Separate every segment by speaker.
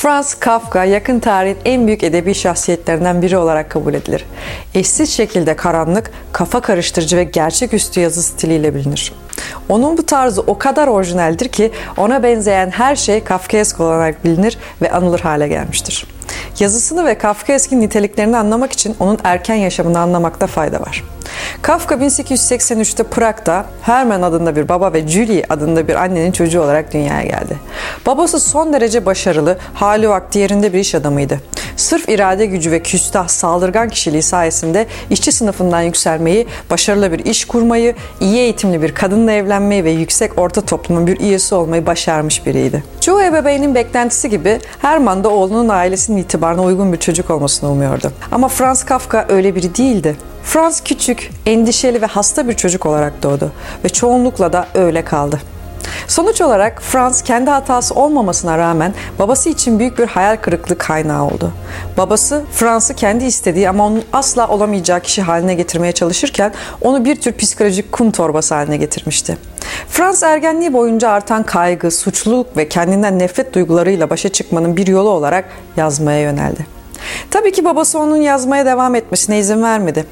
Speaker 1: Franz Kafka yakın tarihin en büyük edebi şahsiyetlerinden biri olarak kabul edilir. Eşsiz şekilde karanlık, kafa karıştırıcı ve gerçeküstü yazı stiliyle bilinir. Onun bu tarzı o kadar orijinaldir ki ona benzeyen her şey Kafkaesk olarak bilinir ve anılır hale gelmiştir. Yazısını ve Kafkaesk'in niteliklerini anlamak için onun erken yaşamını anlamakta fayda var. Kafka 1883'te Prag'da Hermann adında bir baba ve Julie adında bir annenin çocuğu olarak dünyaya geldi. Babası son derece başarılı, hali vakti yerinde bir iş adamıydı. Sırf irade gücü ve küstah, saldırgan kişiliği sayesinde işçi sınıfından yükselmeyi, başarılı bir iş kurmayı, iyi eğitimli bir kadınla evlenmeyi ve yüksek orta toplumun bir üyesi olmayı başarmış biriydi. Çoğu ebeveynin beklentisi gibi Hermann da oğlunun ailesinin itibarına uygun bir çocuk olmasını umuyordu. Ama Franz Kafka öyle biri değildi. Franz küçük, endişeli ve hasta bir çocuk olarak doğdu ve çoğunlukla da öyle kaldı. Sonuç olarak Franz kendi hatası olmamasına rağmen babası için büyük bir hayal kırıklığı kaynağı oldu. Babası Franz'ı kendi istediği ama onun asla olamayacağı kişi haline getirmeye çalışırken onu bir tür psikolojik kum torbası haline getirmişti. Franz ergenliği boyunca artan kaygı, suçluluk ve kendinden nefret duygularıyla başa çıkmanın bir yolu olarak yazmaya yöneldi. Tabii ki babası onun yazmaya devam etmesine izin vermedi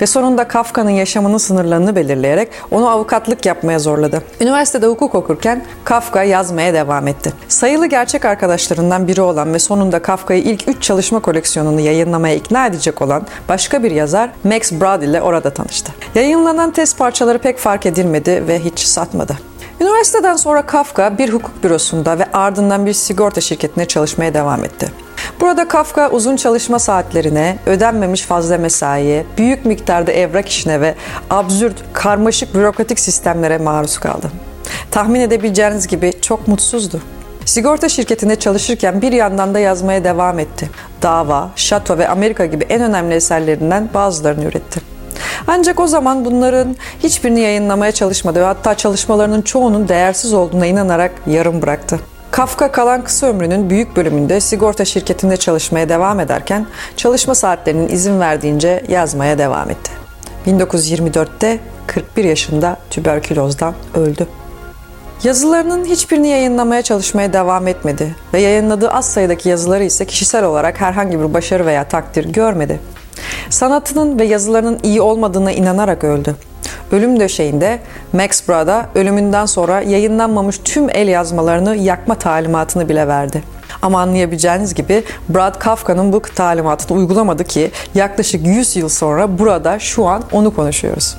Speaker 1: ve sonunda Kafka'nın yaşamının sınırlarını belirleyerek onu avukatlık yapmaya zorladı. Üniversitede hukuk okurken Kafka yazmaya devam etti. Sayılı gerçek arkadaşlarından biri olan ve sonunda Kafka'yı ilk 3 çalışma koleksiyonunu yayınlamaya ikna edecek olan başka bir yazar Max Brad ile orada tanıştı. Yayınlanan test parçaları pek fark edilmedi ve hiç satmadı. Üniversiteden sonra Kafka bir hukuk bürosunda ve ardından bir sigorta şirketine çalışmaya devam etti. Burada Kafka uzun çalışma saatlerine, ödenmemiş fazla mesaiye, büyük miktarda evrak işine ve absürt, karmaşık bürokratik sistemlere maruz kaldı. Tahmin edebileceğiniz gibi çok mutsuzdu. Sigorta şirketinde çalışırken bir yandan da yazmaya devam etti. Dava, Şato ve Amerika gibi en önemli eserlerinden bazılarını üretti. Ancak o zaman bunların hiçbirini yayınlamaya çalışmadı ve hatta çalışmalarının çoğunun değersiz olduğuna inanarak yarım bıraktı. Kafka kalan kısa ömrünün büyük bölümünde sigorta şirketinde çalışmaya devam ederken çalışma saatlerinin izin verdiğince yazmaya devam etti. 1924'te 41 yaşında tüberkülozdan öldü. Yazılarının hiçbirini yayınlamaya çalışmaya devam etmedi ve yayınladığı az sayıdaki yazıları ise kişisel olarak herhangi bir başarı veya takdir görmedi. Sanatının ve yazılarının iyi olmadığına inanarak öldü. Ölüm döşeğinde Max Brada ölümünden sonra yayınlanmamış tüm el yazmalarını yakma talimatını bile verdi. Ama anlayabileceğiniz gibi Brad Kafka'nın bu talimatını uygulamadı ki yaklaşık 100 yıl sonra burada şu an onu konuşuyoruz.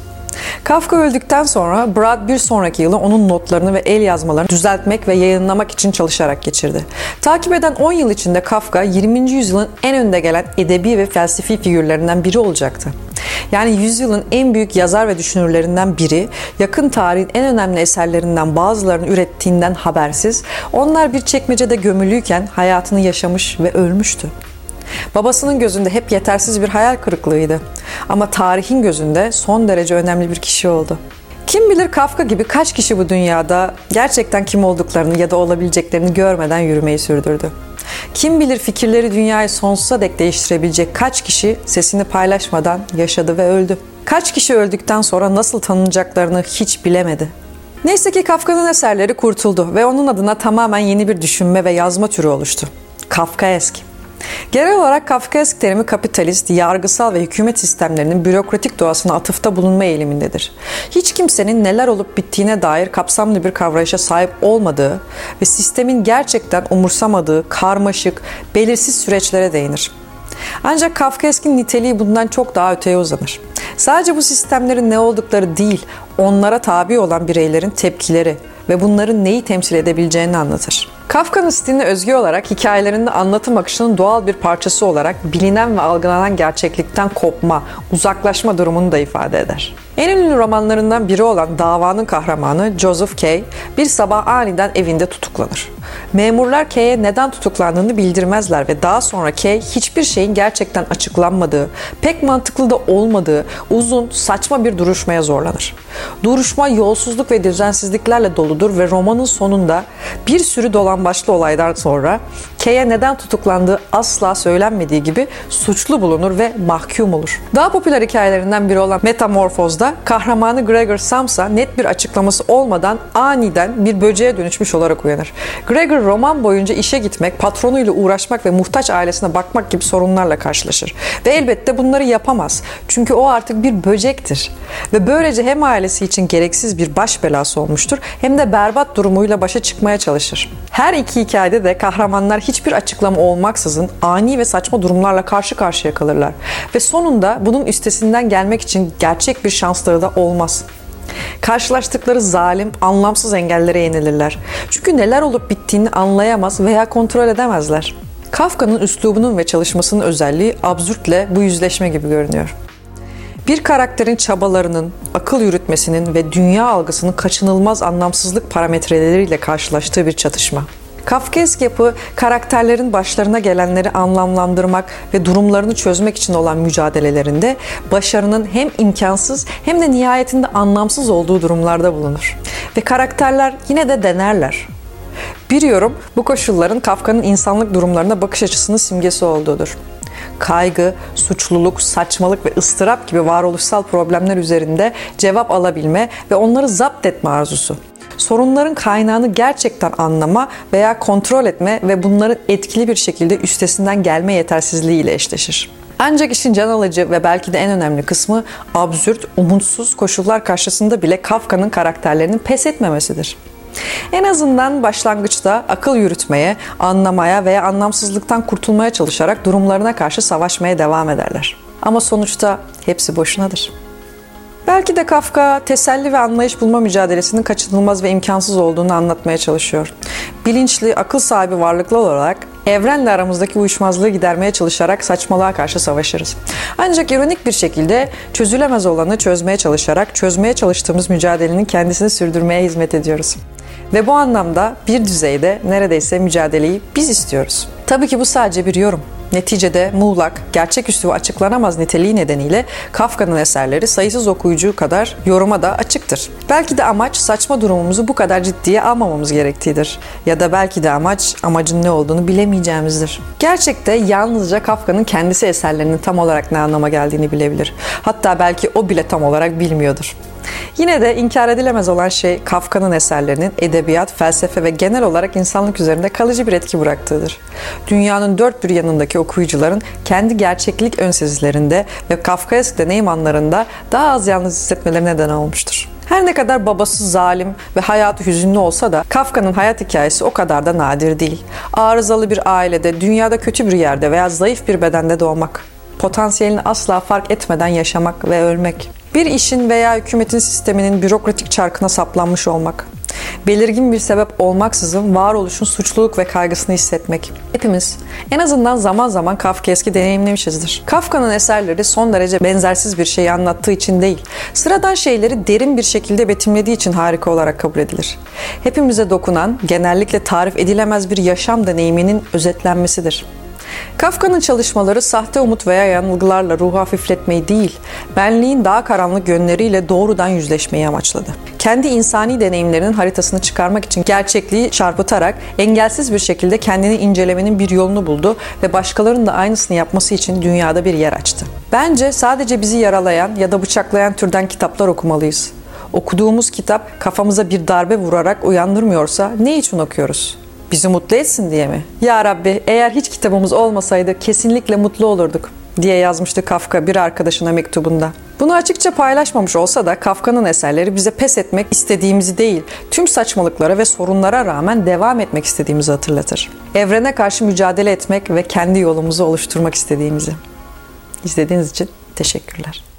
Speaker 1: Kafka öldükten sonra Brad bir sonraki yılı onun notlarını ve el yazmalarını düzeltmek ve yayınlamak için çalışarak geçirdi. Takip eden 10 yıl içinde Kafka 20. yüzyılın en önde gelen edebi ve felsefi figürlerinden biri olacaktı. Yani yüzyılın en büyük yazar ve düşünürlerinden biri, yakın tarihin en önemli eserlerinden bazılarını ürettiğinden habersiz, onlar bir çekmecede gömülüyken hayatını yaşamış ve ölmüştü. Babasının gözünde hep yetersiz bir hayal kırıklığıydı. Ama tarihin gözünde son derece önemli bir kişi oldu. Kim bilir Kafka gibi kaç kişi bu dünyada gerçekten kim olduklarını ya da olabileceklerini görmeden yürümeyi sürdürdü. Kim bilir fikirleri dünyayı sonsuza dek değiştirebilecek kaç kişi sesini paylaşmadan yaşadı ve öldü. Kaç kişi öldükten sonra nasıl tanınacaklarını hiç bilemedi. Neyse ki Kafka'nın eserleri kurtuldu ve onun adına tamamen yeni bir düşünme ve yazma türü oluştu. Kafkaesk. Genel olarak Kafkaesk terimi kapitalist, yargısal ve hükümet sistemlerinin bürokratik doğasına atıfta bulunma eğilimindedir. Hiç kimsenin neler olup bittiğine dair kapsamlı bir kavrayışa sahip olmadığı ve sistemin gerçekten umursamadığı karmaşık, belirsiz süreçlere değinir. Ancak Kafkaesk'in niteliği bundan çok daha öteye uzanır. Sadece bu sistemlerin ne oldukları değil, onlara tabi olan bireylerin tepkileri ve bunların neyi temsil edebileceğini anlatır. Kafka'nın stiline özgü olarak hikayelerinde anlatım akışının doğal bir parçası olarak bilinen ve algılanan gerçeklikten kopma, uzaklaşma durumunu da ifade eder. En ünlü romanlarından biri olan Davanın kahramanı Joseph Kay bir sabah aniden evinde tutuklanır. Memurlar Kay'e neden tutuklandığını bildirmezler ve daha sonra Kay hiçbir şeyin gerçekten açıklanmadığı, pek mantıklı da olmadığı uzun, saçma bir duruşmaya zorlanır. Duruşma yolsuzluk ve düzensizliklerle doludur ve romanın sonunda bir sürü dolambaçlı olaydan sonra K'ye neden tutuklandığı asla söylenmediği gibi suçlu bulunur ve mahkum olur. Daha popüler hikayelerinden biri olan Metamorfoz'da kahramanı Gregor Samsa net bir açıklaması olmadan aniden bir böceğe dönüşmüş olarak uyanır. Gregor roman boyunca işe gitmek, patronuyla uğraşmak ve muhtaç ailesine bakmak gibi sorunlarla karşılaşır. Ve elbette bunları yapamaz. Çünkü o artık bir böcektir. Ve böylece hem ailesi için gereksiz bir baş belası olmuştur hem de berbat durumuyla başa çıkmaya çalışır. Her iki hikayede de kahramanlar hiçbir açıklama olmaksızın ani ve saçma durumlarla karşı karşıya kalırlar. Ve sonunda bunun üstesinden gelmek için gerçek bir şansları da olmaz. Karşılaştıkları zalim, anlamsız engellere yenilirler. Çünkü neler olup bittiğini anlayamaz veya kontrol edemezler. Kafka'nın üslubunun ve çalışmasının özelliği absürtle bu yüzleşme gibi görünüyor. Bir karakterin çabalarının, akıl yürütmesinin ve dünya algısının kaçınılmaz anlamsızlık parametreleriyle karşılaştığı bir çatışma. Kafkaesk yapı karakterlerin başlarına gelenleri anlamlandırmak ve durumlarını çözmek için olan mücadelelerinde başarının hem imkansız hem de nihayetinde anlamsız olduğu durumlarda bulunur. Ve karakterler yine de denerler. Bir yorum bu koşulların Kafka'nın insanlık durumlarına bakış açısının simgesi olduğudur kaygı, suçluluk, saçmalık ve ıstırap gibi varoluşsal problemler üzerinde cevap alabilme ve onları zapt etme arzusu. Sorunların kaynağını gerçekten anlama veya kontrol etme ve bunların etkili bir şekilde üstesinden gelme yetersizliği ile eşleşir. Ancak işin can alıcı ve belki de en önemli kısmı absürt, umutsuz koşullar karşısında bile Kafka'nın karakterlerinin pes etmemesidir. En azından başlangıçta akıl yürütmeye, anlamaya veya anlamsızlıktan kurtulmaya çalışarak durumlarına karşı savaşmaya devam ederler. Ama sonuçta hepsi boşunadır. Belki de Kafka teselli ve anlayış bulma mücadelesinin kaçınılmaz ve imkansız olduğunu anlatmaya çalışıyor. Bilinçli, akıl sahibi varlıklar olarak evrenle aramızdaki uyuşmazlığı gidermeye çalışarak saçmalığa karşı savaşırız. Ancak ironik bir şekilde çözülemez olanı çözmeye çalışarak çözmeye çalıştığımız mücadelenin kendisini sürdürmeye hizmet ediyoruz. Ve bu anlamda bir düzeyde neredeyse mücadeleyi biz istiyoruz. Tabii ki bu sadece bir yorum. Neticede muğlak, gerçeküstü ve açıklanamaz niteliği nedeniyle Kafka'nın eserleri sayısız okuyucu kadar yoruma da açıktır. Belki de amaç saçma durumumuzu bu kadar ciddiye almamamız gerektiğidir. Ya da belki de amaç amacın ne olduğunu bilemeyeceğimizdir. Gerçekte yalnızca Kafka'nın kendisi eserlerinin tam olarak ne anlama geldiğini bilebilir. Hatta belki o bile tam olarak bilmiyordur. Yine de inkar edilemez olan şey Kafka'nın eserlerinin edebiyat, felsefe ve genel olarak insanlık üzerinde kalıcı bir etki bıraktığıdır. Dünyanın dört bir yanındaki okuyucuların kendi gerçeklik önsezilerinde ve Kafkaesk deneyim anlarında daha az yalnız hissetmelerine neden olmuştur. Her ne kadar babası zalim ve hayatı hüzünlü olsa da Kafka'nın hayat hikayesi o kadar da nadir değil. Arızalı bir ailede, dünyada kötü bir yerde veya zayıf bir bedende doğmak, potansiyelini asla fark etmeden yaşamak ve ölmek. Bir işin veya hükümetin sisteminin bürokratik çarkına saplanmış olmak. Belirgin bir sebep olmaksızın varoluşun suçluluk ve kaygısını hissetmek. Hepimiz en azından zaman zaman Kafkaeski deneyimlemişizdir. Kafka'nın eserleri son derece benzersiz bir şeyi anlattığı için değil, sıradan şeyleri derin bir şekilde betimlediği için harika olarak kabul edilir. Hepimize dokunan, genellikle tarif edilemez bir yaşam deneyiminin özetlenmesidir. Kafka'nın çalışmaları sahte umut veya yanılgılarla ruhu hafifletmeyi değil, benliğin daha karanlık yönleriyle doğrudan yüzleşmeyi amaçladı. Kendi insani deneyimlerinin haritasını çıkarmak için gerçekliği çarpıtarak engelsiz bir şekilde kendini incelemenin bir yolunu buldu ve başkalarının da aynısını yapması için dünyada bir yer açtı. Bence sadece bizi yaralayan ya da bıçaklayan türden kitaplar okumalıyız. Okuduğumuz kitap kafamıza bir darbe vurarak uyandırmıyorsa ne için okuyoruz? Bizi mutlu etsin diye mi? Ya Rabbi eğer hiç kitabımız olmasaydı kesinlikle mutlu olurduk diye yazmıştı Kafka bir arkadaşına mektubunda. Bunu açıkça paylaşmamış olsa da Kafka'nın eserleri bize pes etmek istediğimizi değil, tüm saçmalıklara ve sorunlara rağmen devam etmek istediğimizi hatırlatır. Evrene karşı mücadele etmek ve kendi yolumuzu oluşturmak istediğimizi. İzlediğiniz için teşekkürler.